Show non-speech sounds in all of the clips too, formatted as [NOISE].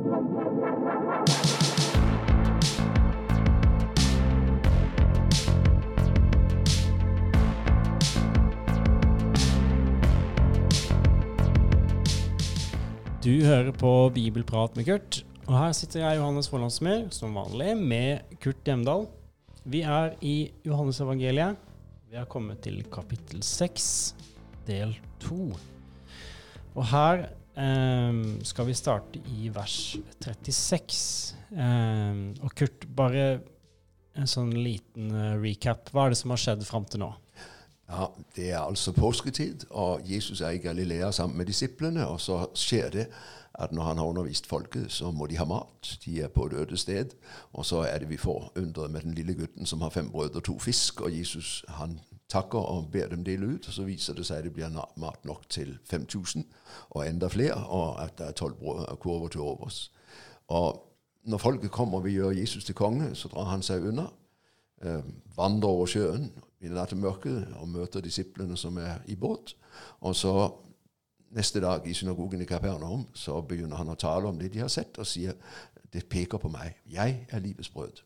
Du hører på Bibelprat med Kurt. Og her sitter jeg, Johannes Forlandsmer, som vanlig, med Kurt Hjemdal. Vi er i Johannesevangeliet. Vi har kommet til kapittel 6, del 2. Og her eh, skal vi starte i vers 36. Um, og Kurt, bare en sånn liten uh, recap. Hva er det som har skjedd fram til nå? Ja, Det er altså påsketid, og Jesus er i Galilea sammen med disiplene. Og så skjer det at når han har undervist folket, så må de ha mat. De er på et øde sted. Og så er det vi får undret med den lille gutten som har fem brød og to fisk. Og Jesus han takker og ber dem dele ut. Og så viser det seg at det blir mat nok til 5000 og enda flere, og at det er tolv kurver til overs. Og når folket kommer og vil gjøre Jesus til konge, så drar han seg unna. Eh, vandrer over sjøen i nattemørket og møter disiplene som er i båt. Og så neste dag i synagogen i Kapernaum så begynner han å tale om det de har sett, og sier det peker på meg. Jeg er livets brød.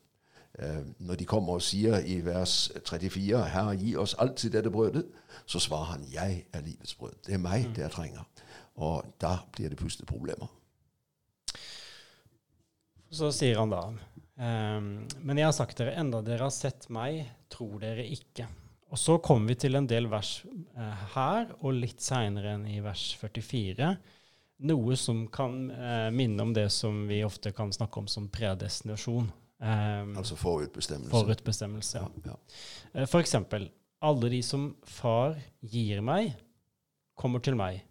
Eh, når de kommer og sier i vers 34 Herre, gi oss alltid dette brødet, så svarer han jeg er livets brød. Det er meg mm. det jeg trenger. Og da blir det plutselig problemer. Så sier han da um, Men jeg har sagt dere, enda dere har sett meg, tror dere ikke. Og så kommer vi til en del vers uh, her, og litt seinere enn i vers 44. Noe som kan eh, minne om det som vi ofte kan snakke om som predestinasjon. Eh, altså forutbestemmelse. Forutbestemmelse, ja. ja, ja. Uh, for eksempel, alle de som far gir meg, kommer til meg.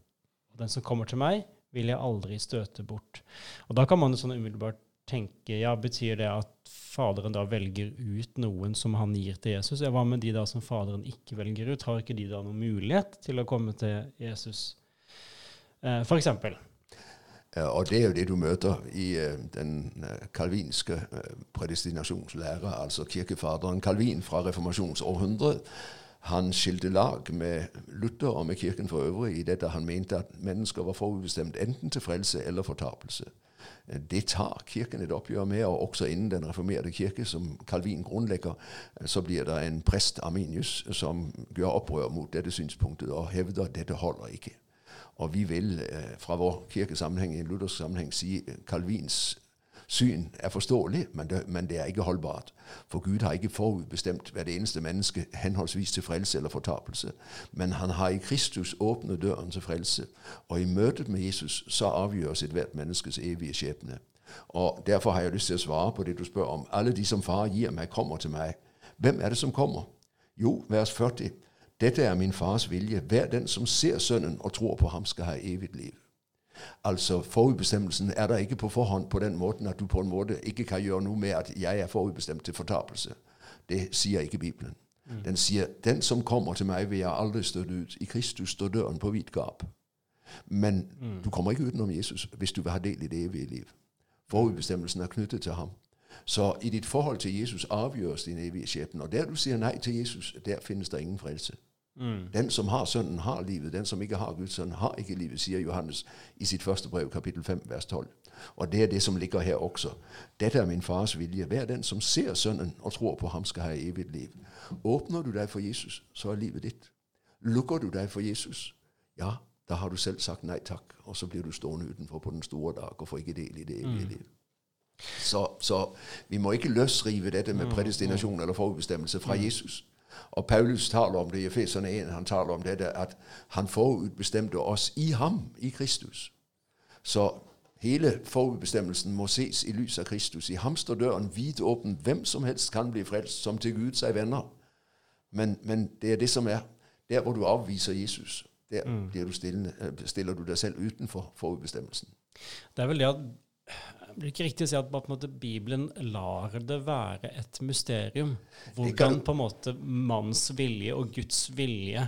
Og den som kommer til meg, vil jeg aldri støte bort. Og da kan man jo sånn umiddelbart tenke ja, Betyr det at Faderen da velger ut noen som han gir til Jesus? Ja, Hva med de da som Faderen ikke velger ut? Har ikke de da noen mulighet til å komme til Jesus? Eh, for eksempel. Og det er jo det du møter i uh, den uh, kalvinske uh, predestinasjonslære, altså kirkefaderen Kalvin fra reformasjonsårhundret. Han skilte lag med Luther og med kirken for øvrig i dette han mente at mennesker var forutbestemt enten til frelse eller fortapelse. Det tar Kirken et oppgjør med, og også innen den reformerte kirke, som Calvin grunnlegger, så blir det en prest, Arminius, som gjør opprør mot dette synspunktet og hevder at dette holder ikke. Og vi vil eh, fra vår kirkesammenheng i en luthersk sammenheng si Calvins syn er forståelig, men det, men det, er ikke holdbart. For Gud har ikke forutbestemt hvert eneste menneske henholdsvis til frelse eller fortapelse. Men han har i Kristus åpnet døren til frelse. Og i møtet med Jesus så avgjøres ethvert menneskes evige skjebne. Og Derfor har jeg lyst til å svare på det du spør om. Alle de som far gir meg, kommer til meg. Hvem er det som kommer? Jo, vers 40. Dette er min fars vilje. Hver den som ser Sønnen og tror på ham, skal ha evig liv. Altså Forutbestemmelsen er der ikke på forhånd på den måten at du på en måte ikke kan gjøre noe med at jeg er forutbestemt til fortapelse. Det sier ikke Bibelen. Mm. Den sier 'Den som kommer til meg, vil jeg aldri støtte ut'. I Kristus står døren på vidt gap. Men mm. du kommer ikke utenom Jesus hvis du vil ha del i det evige liv. Forutbestemmelsen er knyttet til ham. Så i ditt forhold til Jesus avgjøres din evige skjebne. Og der du sier nei til Jesus, der finnes det ingen frelse. Mm. Den som har Sønnen, har livet. Den som ikke har Guds sønn, har ikke livet, sier Johannes i sitt første brev, kapittel 5, vers 12. Og det er det som ligger her også. Dette er min fars vilje. Hver den som ser Sønnen og tror på ham, skal ha evig liv. Åpner du deg for Jesus, så er livet ditt. Lukker du deg for Jesus, ja, da har du selv sagt nei takk, og så blir du stående utenfor på den store dag og får ikke del i det evige mm. liv. Så, så, vi må ikke løsrive dette med mm. predestinasjon eller forutbestemmelse fra mm. Jesus. Og Paulus taler om det i Efeserne 1. Han taler om dette at han forutbestemte oss i ham, i Kristus. Så hele forutbestemmelsen må ses i lys av Kristus. I ham står døren vidåpen. Hvem som helst kan bli frelst, som til Gud seg venner. Men, men, det er det som er der hvor du avviser Jesus. Der mm. du stillende, øh, stiller du deg selv utenfor forutbestemmelsen. Det er vel det at blir det ikke riktig å si at måte, Bibelen lar det være et mysterium? Hvordan på en måte manns vilje og Guds vilje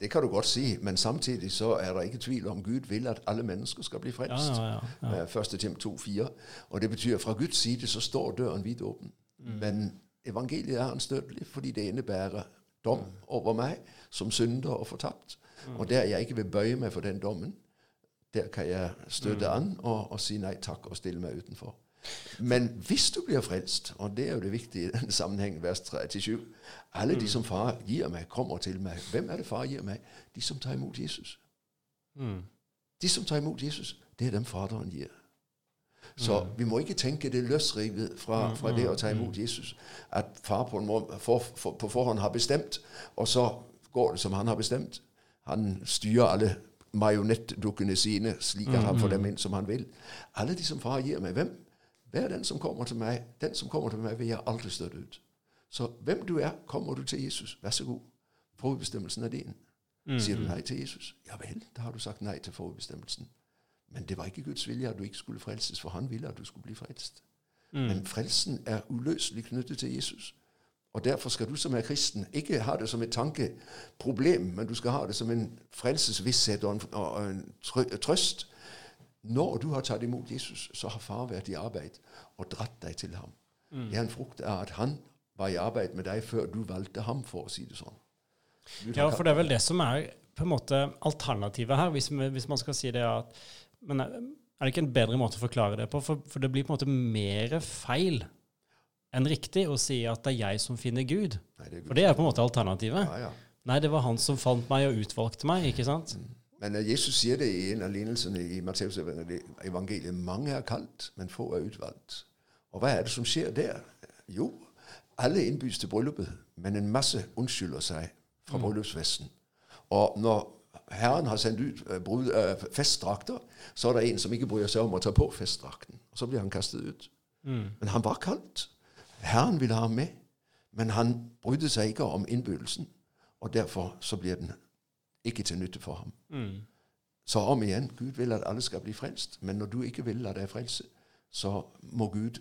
Det kan du godt si, men samtidig så er det ikke tvil om Gud vil at alle mennesker skal bli frelst. Ja, ja, ja, ja. 1. Tim 2,4. Og det betyr at fra Guds side så står døren vidåpen. Mm. Men evangeliet er anstøtelig fordi det innebærer dom over meg som synder og fortapt. Mm. Og der jeg ikke vil bøye meg for den dommen, Der kan jeg støtte an og, og si nei takk og stille meg utenfor. Men hvis du blir frelst, og det er jo det viktige i den sammenhengen, vers 3-7 Alle de som far gir meg, kommer til meg. Hvem er det far gir meg? De som tar imot Jesus. Mm. De som tar imot Jesus, det er dem Faderen gir. Så vi må ikke tenke det løsrivet fra, fra det å ta imot Jesus. At far på, en måte, for, for, på forhånd har bestemt, og så går det som han har bestemt. Han styrer alle marionettdukkene sine slik at han får dem inn som han vil. Alle de som far gir meg. Hvem? Hver den som kommer til meg, den som kommer til meg, vil jeg aldri støtte ut. Så hvem du er, kommer du til Jesus. Vær så god. Forutbestemmelsen er din. Sier du nei til Jesus? Ja vel, da har du sagt nei til forutbestemmelsen. Men det var ikke Guds vilje at du ikke skulle frelses, for han ville at du skulle bli frelst. Men frelsen er uløselig knyttet til Jesus. Og Derfor skal du som er kristen, ikke ha det som et tankeproblem, men du skal ha det som en frelsesvisshet og en, og en trøst. Når du har tatt imot Jesus, så har far vært i arbeid og dratt deg til ham. Det er en frukt av at han var i arbeid med deg før du valgte ham, for å si det sånn. Ja, for det er vel det som er på en måte alternativet her, hvis, hvis man skal si det at Men er det ikke en bedre måte å forklare det på? For, for det blir på en måte mer feil enn riktig å si at det er jeg som finner Gud. Nei, det Gud For det er på en måte alternativet. Ja, ja. Nei, det var han som fant meg og utvalgte meg, ikke sant? Men uh, Jesus sier det i en av lignelsene i Matteus evangeliet. Mange er kalt, men få er utvalgt. Og hva er det som skjer der? Jo, alle innbys til bryllupet, men en masse unnskylder seg fra bryllupsfesten. Og når Herren har sendt ut uh, brud, uh, festdrakter, så er det en som ikke bryr seg om å ta på festdrakten. Og så blir han kastet ut. Men han var kalt. Herren ville ha ham med, men han brydde seg ikke om innbydelsen. Og derfor så blir den ikke til nytte for ham. Så om igjen, Gud vil at alle skal bli frelst, men når du ikke vil la deg frelse, så må Gud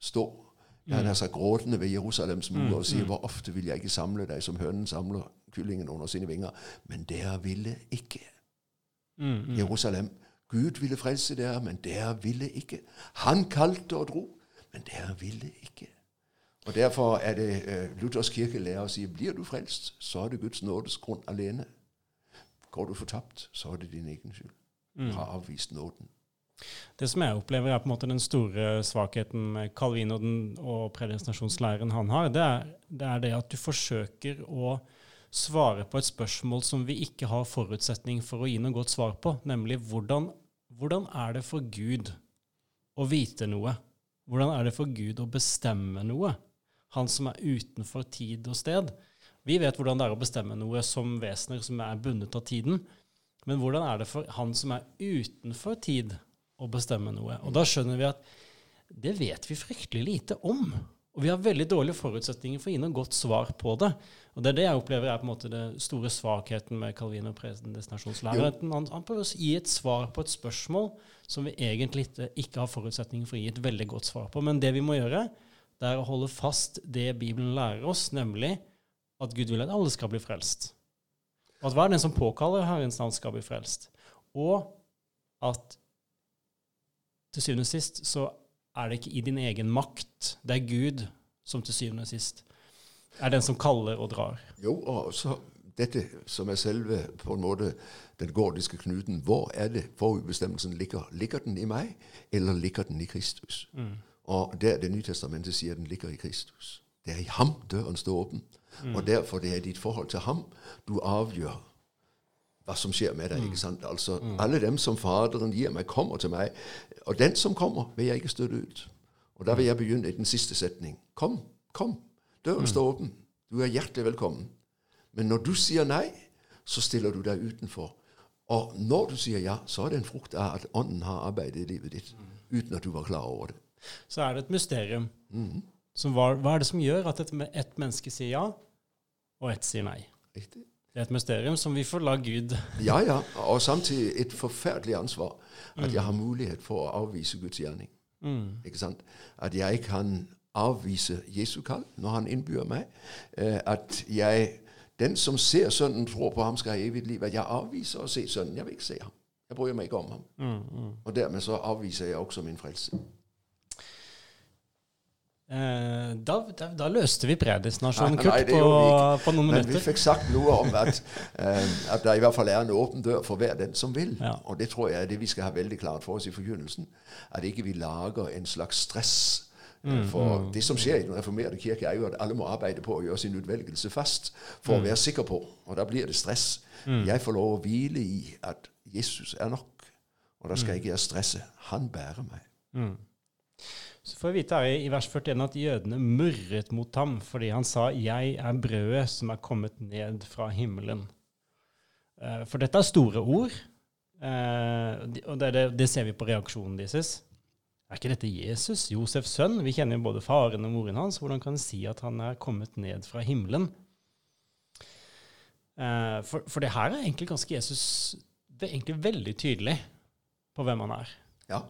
stå. Han er så gråtende ved Jerusalems mur og sier, hvor ofte vil jeg ikke samle deg som hønen samler kyllingen under sine vinger, men dere ville ikke. Jerusalem, Gud ville frelse dere, men dere ville ikke. Han kalte og dro, men dere ville ikke. Og Derfor er det uh, Luthers kirkelærer å si blir du frelst, så er det Guds nådes grunn alene. Går du fortapt, så er det din egen skyld. Du har avvist nåden. Det som jeg opplever er på en måte den store svakheten Calvin og, den, og predestinasjonslæren han har, det er, det er det at du forsøker å svare på et spørsmål som vi ikke har forutsetning for å gi noe godt svar på, nemlig hvordan, hvordan er det for Gud å vite noe? Hvordan er det for Gud å bestemme noe? Han som er utenfor tid og sted. Vi vet hvordan det er å bestemme noe som vesener som er bundet av tiden. Men hvordan er det for han som er utenfor tid, å bestemme noe? Og da skjønner vi at det vet vi fryktelig lite om. Og vi har veldig dårlige forutsetninger for å gi noe godt svar på det. Og det er det jeg opplever er på en måte det store svakheten med Calvin og predestinasjonslæren. Han, han prøver å gi et svar på et spørsmål som vi egentlig ikke har forutsetninger for å gi et veldig godt svar på. Men det vi må gjøre, det er å holde fast det Bibelen lærer oss, nemlig at Gud vil at alle skal bli frelst. Og at hver den som påkaller Herrens navn, skal bli frelst. Og at til syvende og sist så er det ikke i din egen makt. Det er Gud som til syvende og sist er den som kaller og drar. Jo, og så dette som er selve på en måte den gordiske knuten. Hvor er det forutbestemmelsen ligger? Ligger den i meg, eller ligger den i Kristus? Og der Det nye testamentet sier den ligger i Kristus. Det er i ham døren står åpen. Og derfor det er ditt forhold til ham du avgjør hva som skjer med deg. ikke sant? Altså, Alle dem som Faderen gir meg, kommer til meg. Og den som kommer, vil jeg ikke støtte ut. Og da vil jeg begynne i den siste setning. Kom, kom. Døren står åpen. Du er hjertelig velkommen. Men når du sier nei, så stiller du deg utenfor. Og når du sier ja, så er det en frukt av at Ånden har arbeidet i livet ditt uten at du var klar over det. Så er det et mysterium. Som var, hva er det som gjør at et, et menneske sier ja, og ett sier nei? Riktig? Det er et mysterium som vi får la Gud [LAUGHS] Ja, ja. Og samtidig et forferdelig ansvar at jeg har mulighet for å avvise Guds gjerning. Ikke sant? At jeg kan avvise Jesu kall når han innbyr meg. Eh, At jeg, den som ser Sønnen, tror på ham, skal ha evig liv. At jeg avviser å se Sønnen. Jeg vil ikke se ham. Jeg bryr meg ikke om ham. Og dermed så avviser jeg også min frelse. Eh, da, da, da løste vi predestinasjonen, Kurt, på, på noen Men vi fikk sagt noe om at, eh, at det i hvert fall er en åpen dør for hver den som vil. Ja. Og det tror jeg er det vi skal ha veldig klart for oss i forkynnelsen. At ikke vi lager en slags stress. Eh, Mm, For det som skjer i den reformerte kirke, er jo at alle må arbeide på å gjøre sin utvelgelse fast for Mm. å være sikker på. Og da blir det stress. Jeg får lov å hvile i at Jesus er nok. Og da skal ikke jeg stresse. Han bærer meg. Så får vi vite her i, vers 41 at jødene murret mot ham fordi han sa 'Jeg er brødet som er kommet ned fra himmelen'. Eh, for dette er store ord, eh, og det ser vi på reaksjonen deres. Er ikke dette Jesus, Josefs sønn? Vi kjenner jo både faren og moren hans. Hvordan kan han si at han er kommet ned fra himmelen? Eh, for, for det her er egentlig ganske Jesus det er egentlig veldig tydelig på hvem han er. Ja,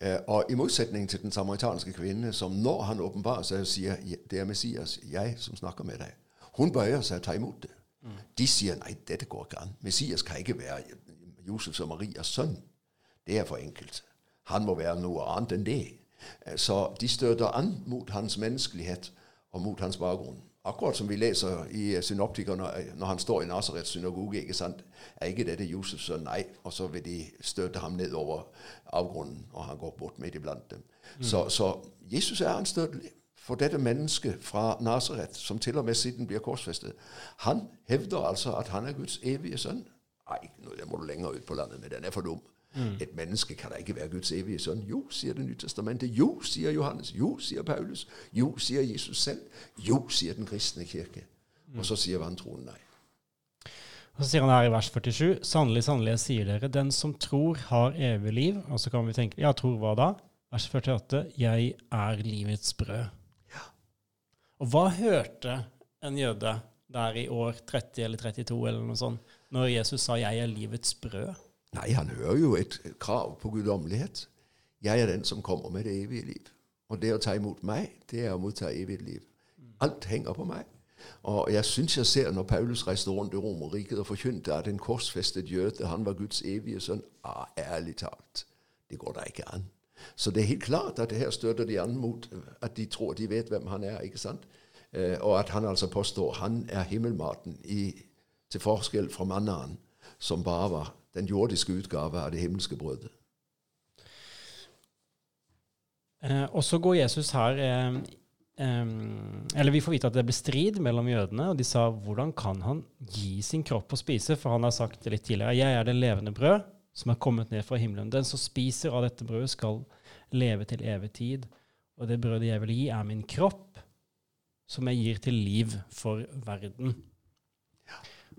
Eh, Og i motsetning til den samaritanske kvinne, som når han åpenbarer seg og sier 'Det er Messias, jeg som snakker med deg', hun bøyer seg og tar imot det. De sier 'Nei, dette går ikke an'. Messias kan ikke være Josefs og Marias sønn. Det er for enkelt. Han må være noe annet enn det. Så de støter an mot hans menneskelighet og mot hans bakgrunn. Akkurat som vi leser i eh, synoptikerne når han står i Nazarets synagoge. ikke sant? Er ikke dette Josefs sønn? Nei. Og så vil de støte ham ned over avgrunnen, og han går bort midt iblant dem. Så, så Jesus er anstøtelig for dette mennesket fra Nazaret, som til og med siden blir korsfestet. Han hevder altså at han er Guds evige sønn. Nei, nå må du lenger ut på landet med den er for dum. Et menneske kan da ikke være Guds evige sønn. Jo, sier Det nye testamentet. Jo, sier Johannes. Jo, sier Paulus. Jo, sier Jesus selv. Jo, sier den kristne kirke. Og så sier vantroen nei. Og så sier han her i vers 47.: Sannelig, sannelig, jeg sier dere, den som tror, har evig liv. Og så kan vi tenke, ja, tror hva da? Vers 48.: Jeg er livets brød. Ja. Og hva hørte en jøde der i år 30 eller 32 eller noe sånt, når Jesus sa 'Jeg er livets brød'? Nei, han hører jo et, krav på guddommelighet. Jeg er den som kommer med det evige liv. Og det å ta imot meg, det er å motta evig liv. Alt henger på meg. Og jeg syns jeg ser når Paulus reiste rundt i Romerriket og forkynte at en korsfestet jøde han var Guds evige sønn. Ah, ærlig talt, det går da ikke an. Så det er helt klart at det her støtter de an mot at de tror de vet hvem han er. ikke sant? Eh, og at han altså påstår han er himmelmaten i, til forskjell fra mannaen, som bare var den jordiske utgave av det himmelske brødet. Eh, og så går Jesus her eh, eh, Eller vi får vite at det ble strid mellom jødene, og de sa hvordan kan han gi sin kropp å spise? For han har sagt det litt tidligere. Jeg er det levende brød som er kommet ned fra himmelen. Den som spiser av dette brødet, skal leve til evig tid. Og det brødet jeg vil gi, er min kropp, som jeg gir til liv for verden.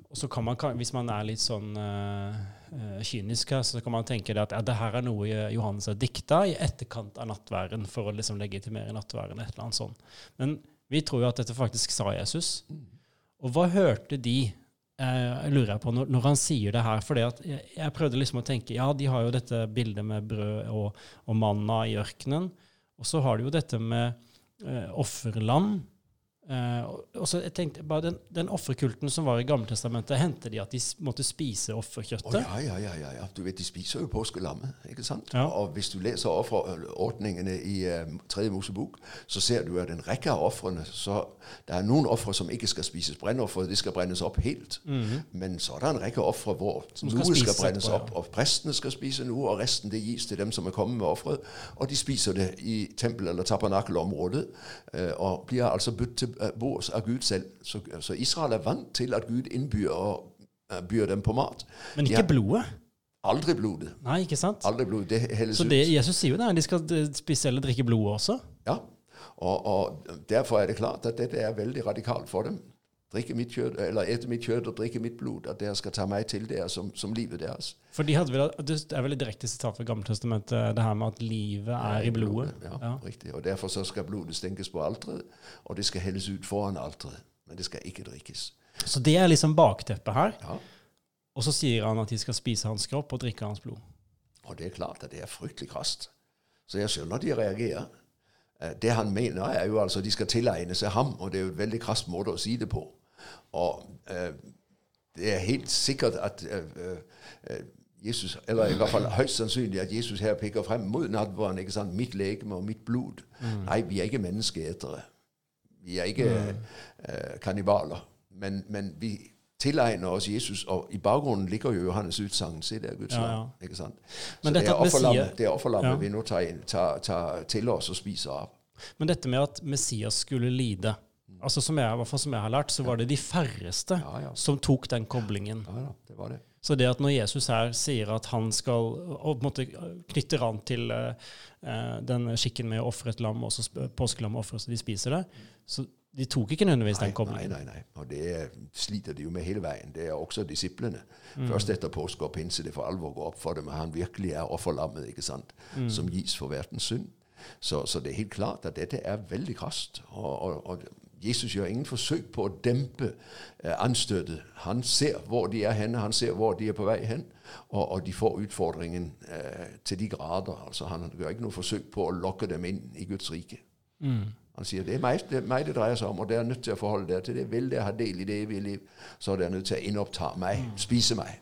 Og så kan man, Hvis man er litt sånn eh, kynisk, her, så kan man tenke at ja, det her er noe Johannes har dikta i etterkant av nattværen for å liksom legitimere nattværen. et eller annet sånt. Men vi tror jo at dette faktisk sa Jesus. Og hva hørte de, uh, lurer jeg på, når, når han sier det her? For jeg, jeg prøvde liksom å tenke ja, de har jo dette bildet med brød og, og manna i ørkenen. Og så har de jo dette med eh, offerlam. Eh, og- så jeg tenkte bare Den, den offerkulten som var i Gammeltestamentet, hendte de at de måtte spise offerkjøttet? Oh, ja, ja, ja, ja. Du vet, de spiser jo påskelammet, ikke sant? Ja. Og hvis du leser offerordningene i uh, Tredje Mosebok, så ser du at en rekke av ofrene så Det er noen ofre som ikke skal spises brennoffer, de skal brennes opp helt. Men så er det en rekke ofre hvor Som noe skal skal brennes etterpå, opp, og prestene skal spise noe, og resten det gis til dem som er kommet med offeret. Og de spiser det i tempel- eller tabernakelområdet, uh, og blir altså budt til bords av Gud selv. Så, så Israel er vant til at Gud innbyr og eh, byr dem på mat. Men ikke blodet? Aldri blodet. Nei, ikke sant? Aldri blodet, Det helles Så det Jesus sier jo er de skal eh, spise eller drikke blodet også. Ja. Og, og derfor er det klart at dette er veldig radikalt for dem. Drikke mitt kjøtt, eller ete mitt kjøtt og drikke mitt blod. At dere skal ta meg til dere som, som livet deres. For de vel, Det er vel et direkte sitat fra Gammeltestamentet, det her med at livet er i blodet. Ja, Ja. riktig. Og derfor så skal blodet stenkes på alteret, og det skal helles ut foran alteret. Men det skal ikke drikkes. Så det er liksom bakteppet her. Ja. Og så sier han at de skal spise hans kropp og drikke hans blod. Og det er klart at det er fryktelig krast. Så jeg skjønner at de reagerer. Eh, Det han mener, er jo altså at de skal tilegne seg ham, og det er jo et veldig krast måte å si det på. Og eh, det er helt sikkert at eh, eh, Jesus, eller i hvert fall høyst sannsynlig at Jesus her peker frem mot nattverden. ikke sant? Mitt legeme og mitt blod. Nei, vi er ikke menneskeetere. Vi er ikke eh, kannibaler. Men, men vi tilegner oss Jesus, og i bakgrunnen ligger jo Johannes' utsagn. Se der, Guds Ja, ja. Ikke sant? Så dette det er offerlammet, er Ja. vi nå tar, inn, tar, tar til oss og spiser av. Men dette med at Messias skulle lide altså som jeg, som jeg har lært, så var det de færreste Ja, ja. som tok den koblingen. Ja, det var det. Så det at når Jesus her sier at han skal og måte knytter an til eh, den skikken med å ofre et lam, og så påskelam ofres, og de spiser det, så de tok ikke nødvendigvis den koblingen. nei, nei. nei. Og det er- sliter de jo med hele veien. Det er også disiplene. Mm. Først etter påske og pinse det for alvor går opp for dem at han virkelig er offerlammet ikke sant? Mm. som gis for verdens synd. Så, så det er helt klart at dette er veldig krast. Og, og, og Jesus gjør ingen forsøk på å dempe eh, anstøtet. Han ser hvor de er henne, han ser hvor de er på vei hen, og, og de får utfordringen eh, til de grader. Altså Han gjør ikke noe forsøk på å lokke dem inn i Guds rike. Mm. Han sier det er meg det, er meg det dreier seg om, og dere er nødt til å forholde dere til det. Vil dere ha del i det evige liv, så er dere nødt til å innoppta meg, spise meg.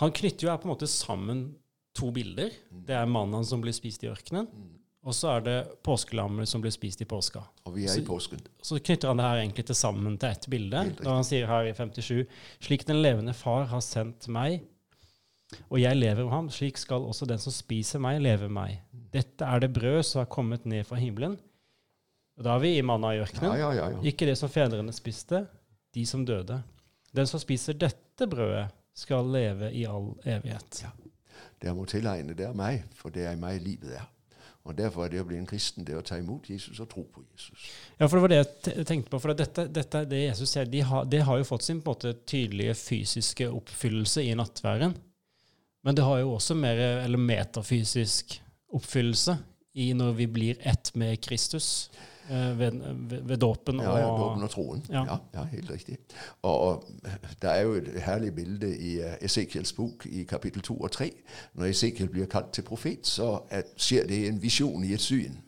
Han knytter jo her på en måte sammen to bilder. Det er mannen som blir spist i ørkenen, og så er det påskelammet som blir spist i påska. Og vi er Så- i påsken. Så knytter han det her egentlig til sammen til ett bilde. Da. Når han sier her i 57 Slik den levende far har sendt meg, og jeg lever av ham, slik skal også den som spiser meg, leve meg. Dette er det brød som har kommet ned fra himmelen. Og da er vi i manna i ørkenen. ja, ja. ja. Ikke det som fedrene spiste, de som døde. Den som spiser dette brødet, skal leve i all evighet. Ja. Dere må tilegne dere meg, for det er i meg livet er. Og Derfor er det å bli en kristen det å ta imot Jesus og tro på Jesus. Ja, for det var det jeg tenkte på. For dette, dette, det Jesus sier, de har, det har jo fått sin på en måte tydelige fysiske oppfyllelse i nattværen. Men det har jo også mer eller metafysisk oppfyllelse i når vi blir ett med Kristus ved, ved, ved dåpen. Ja, ja, dåpen og troen. Ja. Ja. ja, helt riktig. Og, og der er jo et herlig bilde i Esekiels bok i kapittel 2 og 3. Når Esekiel blir kalt til profet, så er, skjer det en visjon i et syn.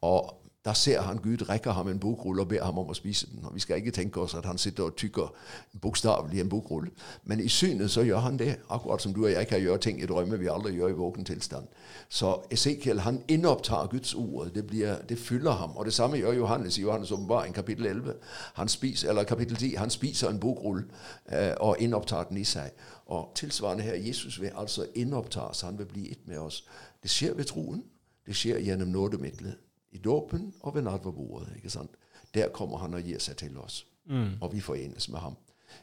Og der ser han Gud rekker ham en bokrulle og ber ham om å spise den. Og Vi skal ikke tenke oss at han sitter og tykker bokstavelig en bokrulle. Men i synet så gjør han det, akkurat som du og jeg kan gjøre ting i drømme vi aldri gjør i våken tilstand. Så Esekiel han innopptar Guds ord. Det, blir, det fyller ham. Og det samme gjør Johannes i Johannes åpenbaring kapittel 11. Han spiser, eller kapittel 10. Han spiser en bokrulle eh, og innopptar den i seg. Og tilsvarende her, Jesus vil altså innopptas. Han vil bli ett med oss. Det skjer ved troen. Det skjer gjennom nådemiddelet. I dåpen og ved nadverbordet. ikke sant? Der kommer han og gir seg til oss. Og vi forenes med ham.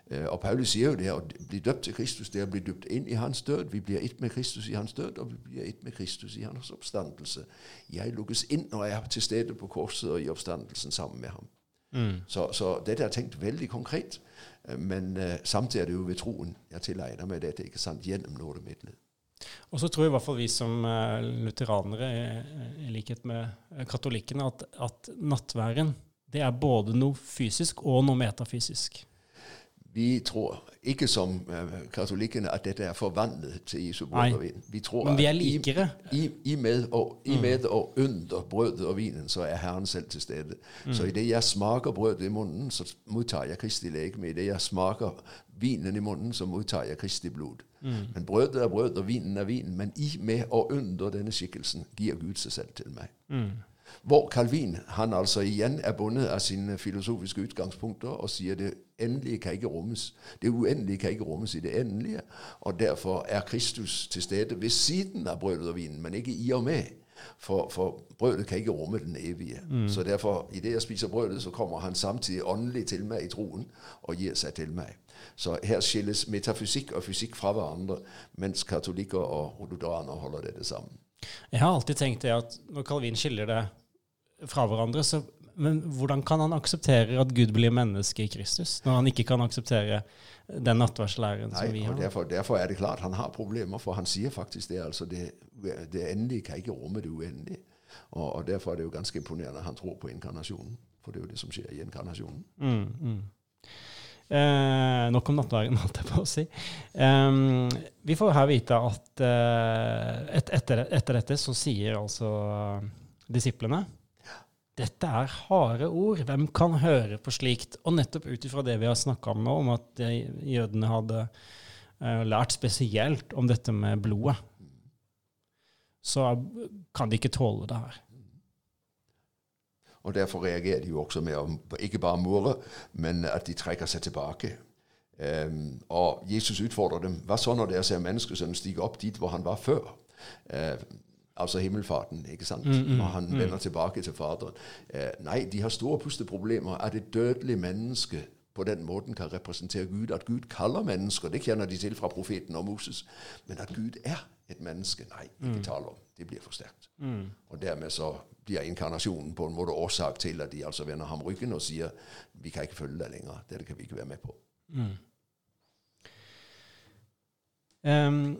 Eh, Og Paulus sier jo det å bli døpt til Kristus, det å bli døpt inn i hans død. Vi blir ett med Kristus i hans død, og vi blir ett med Kristus i hans oppstandelse. Jeg lukkes inn når jeg er til stede på korset og i oppstandelsen sammen med ham. Mm. Så, så dette er tenkt veldig konkret, eh, men uh, samtidig er det jo ved troen jeg tilegner meg dette ikke sant, gjennom nådemiddelet. Og så tror i hvert fall vi som eh, lutheranere, i, i likhet med eh, katolikkene, at, at nattværen det er både noe fysisk og noe metafysisk. Vi tror ikke som eh, katolikkene at dette er forvandlet til Jesu brød og vin. Vi tror Men vi er at i- I, i, med og, I med og under brødet og vinen så er Herren selv til stede. Så idet jeg smaker brødet i munnen, så mottar jeg Kristi legeme. Idet jeg smaker vinen i munnen, så mottar jeg Kristi blod. Men brødet er brød, og vinen er vin. Men i, med og under denne skikkelsen gir Gud seg selv til meg. Hvor Calvin han altså igjen er bundet av sine filosofiske utgangspunkter og sier det endelige kan ikke rommes. Det uendelige kan ikke rommes i det endelige. Og derfor er Kristus til stede ved siden av brødet og vinen, men ikke i og med. For, for brødet kan ikke romme den evige. Så derfor, i det jeg spiser brødet, så kommer han samtidig åndelig til meg i troen og gir seg til meg. Så her skilles metafysikk og fysikk fra hverandre, mens katolikker og lutheraner holder dette sammen. Jeg har alltid tenkt det at når Calvin skiller det fra hverandre, så men hvordan kan han akseptere at Gud blir menneske i Kristus, når han ikke kan akseptere den nattverdslæren som vi har? derfor, derfor er det klart han har problemer, for han sier faktisk det. altså Det, det endelige kan ikke romme det uendelige. Og, og Derfor er det jo ganske imponerende at han tror på inkarnasjonen. For det er jo det som skjer i inkarnasjonen. Mm, mm. Eh, nok om nattverden, [LAUGHS] holdt jeg på å si. Em, vi får her vite at eh, et, etter, etter dette så sier altså disiplene dette er harde ord. Hvem kan høre på slikt? Og nettopp ut ifra det vi har snakka om nå, om at jødene hadde eh, lært spesielt om dette med blodet, så kan de ikke tåle det her. Og Derfor reagerer de jo også med å ikke bare more, men at de trekker seg tilbake. Um, og Jesus utfordrer dem. Hva så når dere ser menneskesønnen stige opp dit hvor han var før? Uh, altså himmelfarten, ikke sant? Mm, mm, når han mm. vender tilbake til Faderen. Eh, nei, de har store pusteproblemer. At et dødelig menneske på den måten kan representere Gud. At Gud kaller mennesker, det kjenner de til fra profeten og Moses. Men at Gud er et menneske, nei, ikke mm. tale om. Det blir for sterkt. Mm. Og dermed så blir inkarnasjonen på en måte årsak til at de altså vender ham ryggen og sier vi kan ikke følge deg lenger. Dette kan vi ikke være med på. Um,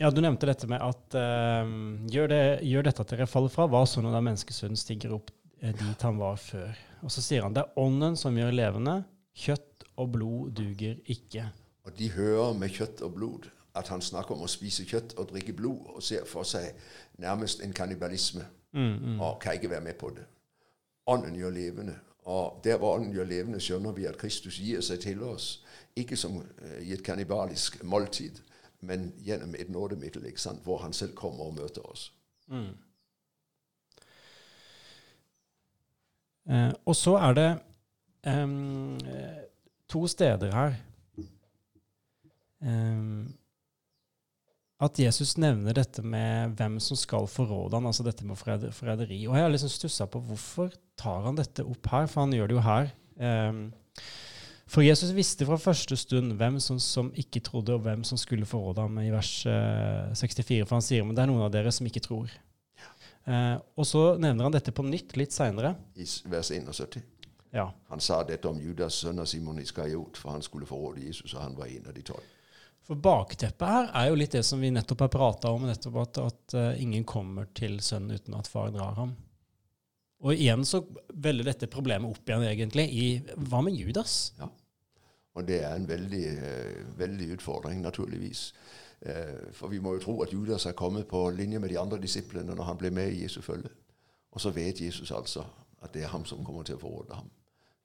ja, Du nevnte dette med at uh, gjør, det, gjør, dette at dere faller fra, var sånn da menneskesønnen stiger opp eh, dit han var før. Og så sier han det er ånden som gjør levende. Kjøtt og blod duger ikke. Og de hører med kjøtt og blod at han snakker om å spise kjøtt og drikke blod, og ser for seg nærmest en kannibalisme. Mm, mm. Og kan ikke være med på det. Ånden gjør levende. Og der hvor Ånden gjør levende, skjønner vi at Kristus gir seg til oss. Ikke som uh, i et kannibalisk måltid, men gjennom et nådemiddel, hvor han selv kommer og møter oss. Mm. Eh, og så er det um, to steder her um, at Jesus nevner dette med hvem som skal forråde han, altså dette med forræderi. Og jeg har liksom stussa på hvorfor tar han dette opp her, for han gjør det jo her. Um, for Jesus visste fra første stund hvem som, som, ikke trodde, og hvem som skulle forråde ham, i vers uh, eh, 64. For han sier men det er noen av dere som ikke tror. Uh, og så nevner han dette på nytt litt seinere. I vers 71. Ja. Han sa dette om Judas sønn av Simon Iskariot, for han skulle forråde Jesus, og han var en av de tolv. For bakteppet her er jo litt det som vi nettopp har prata om, nettopp at, at uh, ingen kommer til sønnen uten at far drar ham. Og igjen så veller dette problemet opp igjen, egentlig, i hva med Judas? Ja. Og det er en veldig, uh, veldig utfordring, naturligvis. Uh, for vi må jo tro at Judas er kommet på linje med de andre disiplene når han ble med i Jesu følge. Og så vet Jesus altså at det er ham som kommer til å forråde ham.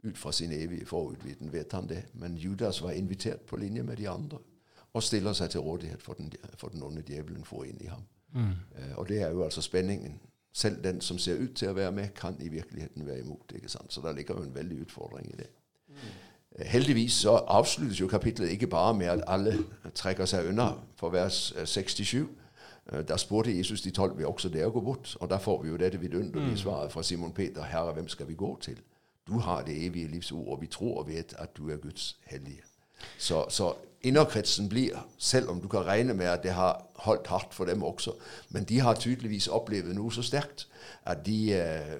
Ut fra sin evige forutviten vet han det. Men Judas var invitert på linje med de andre og stiller seg til rådighet for den, for den onde djevelen får inn i ham. Mm. Uh, og det er jo altså spenningen. Selv den som ser ut til å være med, kan i virkeligheten være imot. ikke sant? Så der ligger jo en veldig utfordring i det. Heldigvis så avsluttes jo kapitlet ikke bare med at alle trekker seg unna. For vers 67 Da der spurte Jesus de tolv vil også dere gå bort. Og da får vi jo dette vidunderlige mm. svaret fra Simon Peter. Herre, hvem skal vi gå til? Du har det evige livs ord, og vi tror og vet at du er Guds hellige. Så, så innerkretsen blir, selv om du kan regne med at det har holdt hardt for dem også. Men de har tydeligvis opplevd noe så sterkt at de, eh,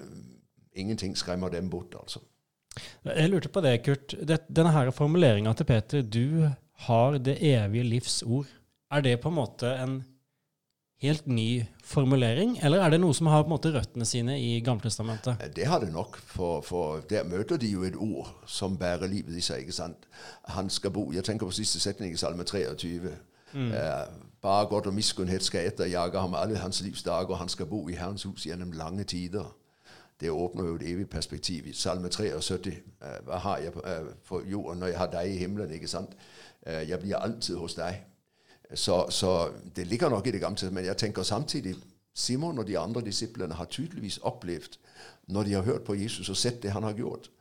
ingenting skremmer dem bort. altså. Jeg lurte på det, Kurt. denne her formuleringa til Peter 'du har det evige livs ord', er det på en måte en helt ny formulering, eller er det noe som har på en måte røttene sine i Gamletestamentet? Det har det nok, for, for, der møter de jo et ord som bærer livet i seg. ikke sant? Han skal bo Jeg tenker på siste setning i Salme 23. Mm. Eh, bare godt og miskunnhet skal etterjage ham alle hans livs dager, og han skal bo i Herrens hus gjennom lange tider. Det åpner jo et evig perspektiv. I Salme 73 uh, øh, Hva har jeg for jorden når jeg har deg i himmelen? ikke sant? jeg blir alltid hos deg. Så, så, det ligger nok i det gamle. Men jeg tenker samtidig Simon og de andre disiplene har tydeligvis opplevd, når de har hørt på Jesus og sett det han har gjort,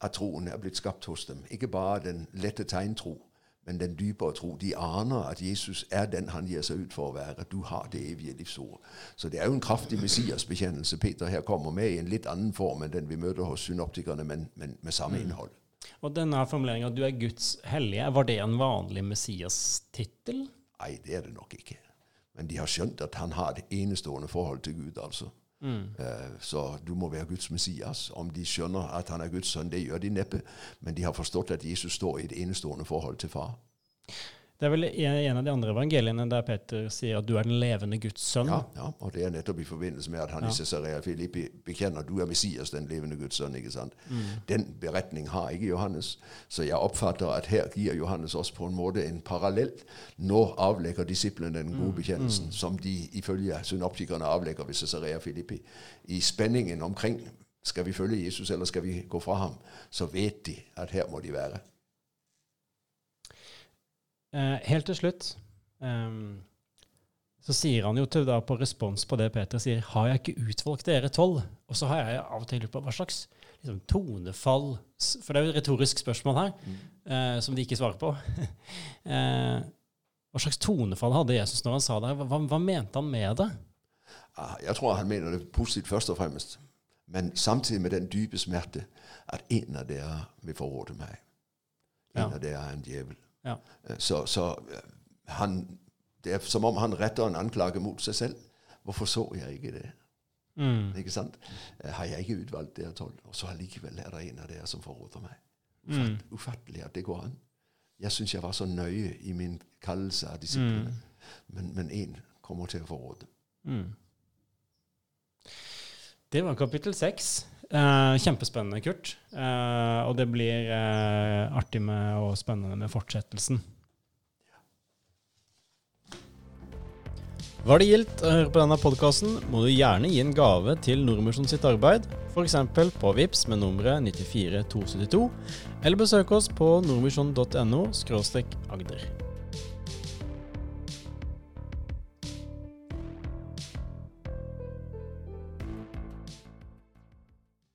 at troen er blitt skapt hos dem. Ikke bare den lette tegntro, men den dypere tro. De aner at Jesus er den han gir seg ut for å være. Du har det evige livsord. Så det er jo en kraftig Messias-bekjennelse Peter her kommer med i en litt annen form enn den vi møter hos synoptikerne, men, men med samme mm. innhold. Og denne formuleringa 'du er Guds hellige', var det en vanlig Messias-tittel? Nei, det er det nok ikke. Men de har skjønt at han har et enestående forhold til Gud. altså. Mm. Uh, så du må være Guds Messias. Om de skjønner at han er Guds sønn, det gjør de neppe. Men de har forstått at Jesus står i et enestående forhold til far. Det er vel en av de andre evangeliene der Peter sier at du er den levende Guds sønn. Ja, ja og det er nettopp i forbindelse med at han ja. i Cesarea Filippi bekjenner at du er Messias, den levende Guds sønn. ikke sant? Mm. Den beretning har ikke Johannes. Så jeg oppfatter at her gir Johannes oss på en måte en parallell. Nå avlegger disiplene den gode mm. bekjennelsen, mm. som de ifølge synoptikerne avlegger ved Cesarea Filippi. I spenningen omkring skal vi følge Jesus, eller skal vi gå fra ham, så vet de at her må de være. Eh, helt til slutt um, så sier han jo til da på respons på det Peter sier, har jeg ikke utvalgt dere tolv? Og så har jeg av og til lurt på hva slags liksom, tonefall For det er jo et retorisk spørsmål her, eh, som de ikke svarer på. [LAUGHS] eh, hva slags tonefall hadde Jesus når han sa det? Hva, hva mente han med det? Ah, Jeg tror han mener det positivt først og fremst. Men samtidig med den dype smerte at en av dere vil forråde meg. En Ja. av dere er en djevel. Ja. Eh, Så, så eh, han, det er som om han retter en anklage mot seg selv. Hvorfor så jeg ikke det? Mm. Ikke sant? Eh, Har jeg ikke utvalgt dere tolv? Og så allikevel er det en av dere som forråder meg. Mm. Ufattelig at det går an. Jeg syns jeg var så nøye i min kallelse av disiplene. Mm. Men, men én kommer til å forråde. Mm. Det var kapittel seks. Eh, kjempespennende, Kurt. Eh, og det blir eh, artig med, og spennende med fortsettelsen. Var det gildt å høre på denne podkasten, må du gjerne gi en gave til Nordmisjon sitt arbeid, f.eks. på VIPS med nummeret 94272, eller besøk oss på nordmisjon.no agder.